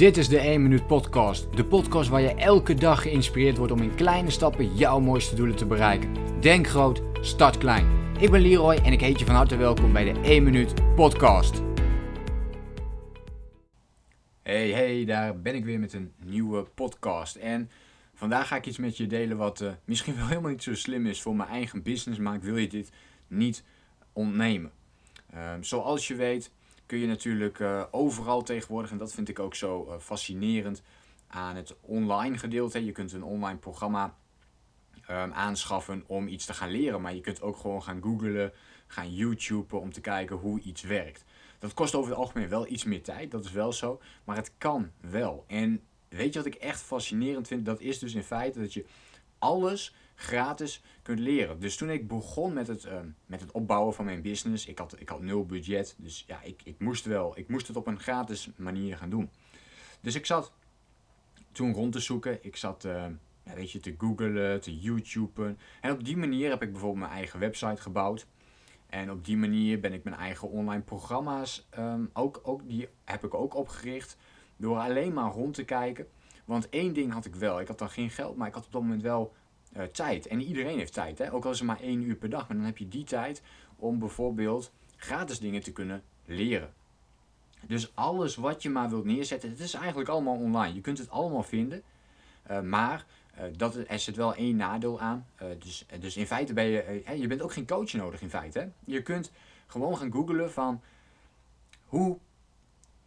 Dit is de 1 Minuut Podcast. De podcast waar je elke dag geïnspireerd wordt om in kleine stappen jouw mooiste doelen te bereiken. Denk groot, start klein. Ik ben Leroy en ik heet je van harte welkom bij de 1 Minuut Podcast. Hey, hey, daar ben ik weer met een nieuwe podcast. En vandaag ga ik iets met je delen wat uh, misschien wel helemaal niet zo slim is voor mijn eigen business, maar ik wil je dit niet ontnemen. Uh, zoals je weet kun je natuurlijk uh, overal tegenwoordig, en dat vind ik ook zo uh, fascinerend aan het online gedeelte. Je kunt een online programma um, aanschaffen om iets te gaan leren, maar je kunt ook gewoon gaan googlen, gaan YouTuben om te kijken hoe iets werkt. Dat kost over het algemeen wel iets meer tijd, dat is wel zo, maar het kan wel. En weet je wat ik echt fascinerend vind? Dat is dus in feite dat je alles gratis kunt leren. Dus toen ik begon met het, ehm, met het opbouwen van mijn business, ik had, ik had nul budget, dus ja, ik, ik moest wel, ik moest het op een gratis manier gaan doen. Dus ik zat toen rond te zoeken, ik zat, uh, ja, weet je, te googlen, te YouTuben. En op die manier heb ik bijvoorbeeld mijn eigen website gebouwd. En op die manier ben ik mijn eigen online programma's, um, ook, ook, die heb ik ook opgericht, door alleen maar rond te kijken. Want één ding had ik wel, ik had dan geen geld, maar ik had op dat moment wel uh, tijd. En iedereen heeft tijd, hè? ook al is het maar één uur per dag. Maar dan heb je die tijd om bijvoorbeeld gratis dingen te kunnen leren. Dus alles wat je maar wilt neerzetten, het is eigenlijk allemaal online. Je kunt het allemaal vinden. Uh, maar uh, dat, er zit wel één nadeel aan. dus, dus in feite ben je, je bent ook geen coach nodig in feite. Hè? Je kunt gewoon gaan googlen van hoe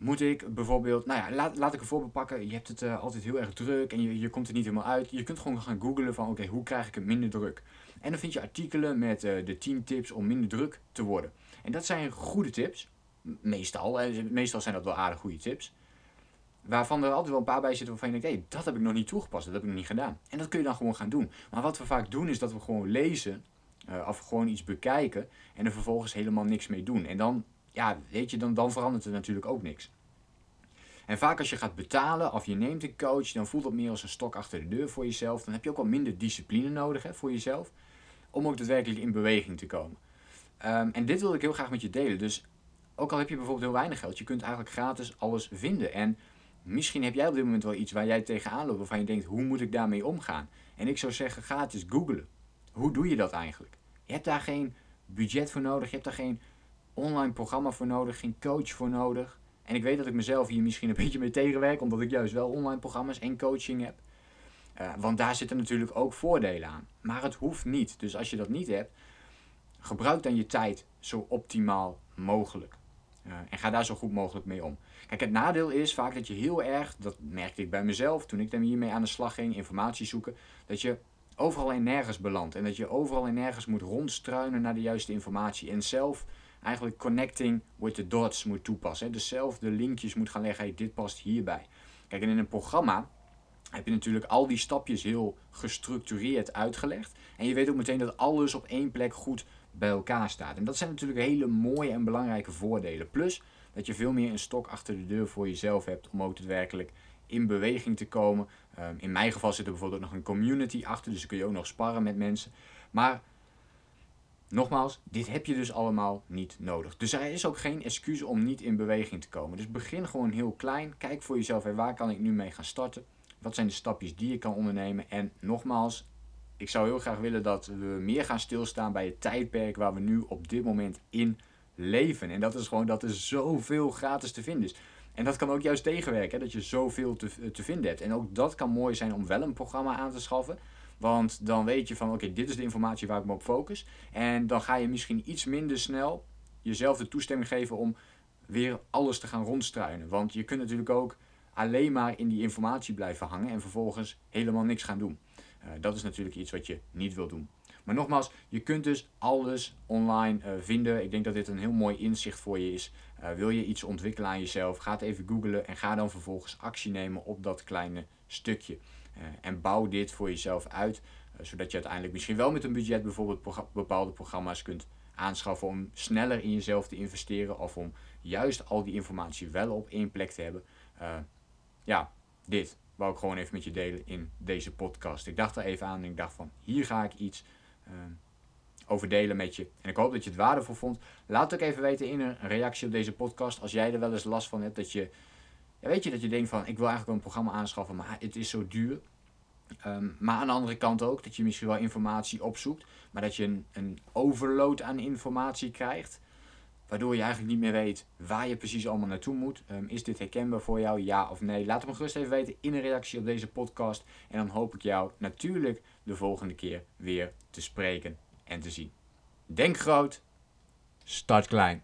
moet ik bijvoorbeeld, nou ja, laat, laat ik een voorbeeld pakken. Je hebt het uh, altijd heel erg druk en je, je komt er niet helemaal uit. Je kunt gewoon gaan googlen van oké, hoe krijg ik het minder druk? En dan vind je artikelen met uh, de 10 tips om minder druk te worden. En dat zijn goede tips. Meestal. Uh, meestal zijn dat wel aardig goede tips. Waarvan er altijd wel een paar bij zitten waarvan je denkt, hé, hey, dat heb ik nog niet toegepast, dat heb ik nog niet gedaan. En dat kun je dan gewoon gaan doen. Maar wat we vaak doen is dat we gewoon lezen, of gewoon iets bekijken en er vervolgens helemaal niks mee doen. En dan ja, weet je, dan, dan verandert er natuurlijk ook niks. En vaak als je gaat betalen of je neemt een coach, dan voelt dat meer als een stok achter de deur voor jezelf. Dan heb je ook wel minder discipline nodig hè, voor jezelf, om ook daadwerkelijk in beweging te komen. Um, en dit wil ik heel graag met je delen. Dus ook al heb je bijvoorbeeld heel weinig geld, je kunt eigenlijk gratis alles vinden. En misschien heb jij op dit moment wel iets waar jij tegenaan loopt, waarvan je denkt, hoe moet ik daarmee omgaan? En ik zou zeggen, eens googlen. Hoe doe je dat eigenlijk? Je hebt daar geen budget voor nodig, je hebt daar geen online programma voor nodig, geen coach voor nodig. En ik weet dat ik mezelf hier misschien een beetje mee tegenwerk, omdat ik juist wel online programma's en coaching heb. Uh, want daar zitten natuurlijk ook voordelen aan. Maar het hoeft niet. Dus als je dat niet hebt, gebruik dan je tijd zo optimaal mogelijk. Uh, en ga daar zo goed mogelijk mee om. Kijk, het nadeel is vaak dat je heel erg, dat merkte ik bij mezelf toen ik hiermee aan de slag ging, informatie zoeken, dat je overal en nergens belandt. En dat je overal en nergens moet rondstruinen naar de juiste informatie. En zelf eigenlijk connecting with the dots moet toepassen. Dus zelf de linkjes moet gaan leggen, dit past hierbij. Kijk, en in een programma heb je natuurlijk al die stapjes heel gestructureerd uitgelegd. En je weet ook meteen dat alles op één plek goed bij elkaar staat. En dat zijn natuurlijk hele mooie en belangrijke voordelen. Plus dat je veel meer een stok achter de deur voor jezelf hebt om ook daadwerkelijk in beweging te komen. Um, in mijn geval zit er bijvoorbeeld nog een community achter, dus dan kun je ook nog sparren met mensen. Maar Nogmaals, dit heb je dus allemaal niet nodig. Dus er is ook geen excuus om niet in beweging te komen. Dus begin gewoon heel klein. Kijk voor jezelf, waar kan ik nu mee gaan starten? Wat zijn de stapjes die je kan ondernemen? En nogmaals, ik zou heel graag willen dat we meer gaan stilstaan bij het tijdperk waar we nu op dit moment in leven. En dat is gewoon dat er zoveel gratis te vinden is. En dat kan ook juist tegenwerken, hè, dat je zoveel te, te vinden hebt. En ook dat kan mooi zijn om wel een programma aan te schaffen. Want dan weet je van oké, dit is de informatie waar ik me op focus. En dan ga je misschien iets minder snel jezelf de toestemming geven om weer alles te gaan rondstruinen. Want je kunt natuurlijk ook alleen maar in die informatie blijven hangen en vervolgens helemaal niks gaan doen. Uh, dat is natuurlijk iets wat je niet wil doen. Maar nogmaals, je kunt dus alles online uh, vinden. Ik denk dat dit een heel mooi inzicht voor je is. Uh, wil je iets ontwikkelen aan jezelf, ga het even googlen en ga dan vervolgens actie nemen op dat kleine stukje. Uh, en bouw dit voor jezelf uit, zodat je uiteindelijk misschien wel met een budget bijvoorbeeld bepaalde programma's kunt aanschaffen om sneller in jezelf te investeren of om juist al die informatie wel op één plek te hebben. ja, dit wou ik gewoon even met je delen in deze podcast. Ik dacht er even aan en ik dacht van hier ga ik iets over delen met je. En ik hoop dat je het waardevol vond. Laat ook even weten in een reactie op deze podcast. Als jij er wel eens last van hebt dat je weet je dat je denkt van ik wil eigenlijk wel een programma aanschaffen, maar het is zo duur. Ehm, maar aan de andere kant ook dat je misschien wel informatie opzoekt, maar dat je een, een overload aan informatie krijgt. Waardoor je eigenlijk niet meer weet waar je precies allemaal naartoe moet. Ehm, is dit herkenbaar voor jou, ja of nee? Laat het me gerust even weten in een reactie op deze podcast. En dan hoop ik jou natuurlijk de volgende keer weer te spreken en te zien. Denk groot, start klein.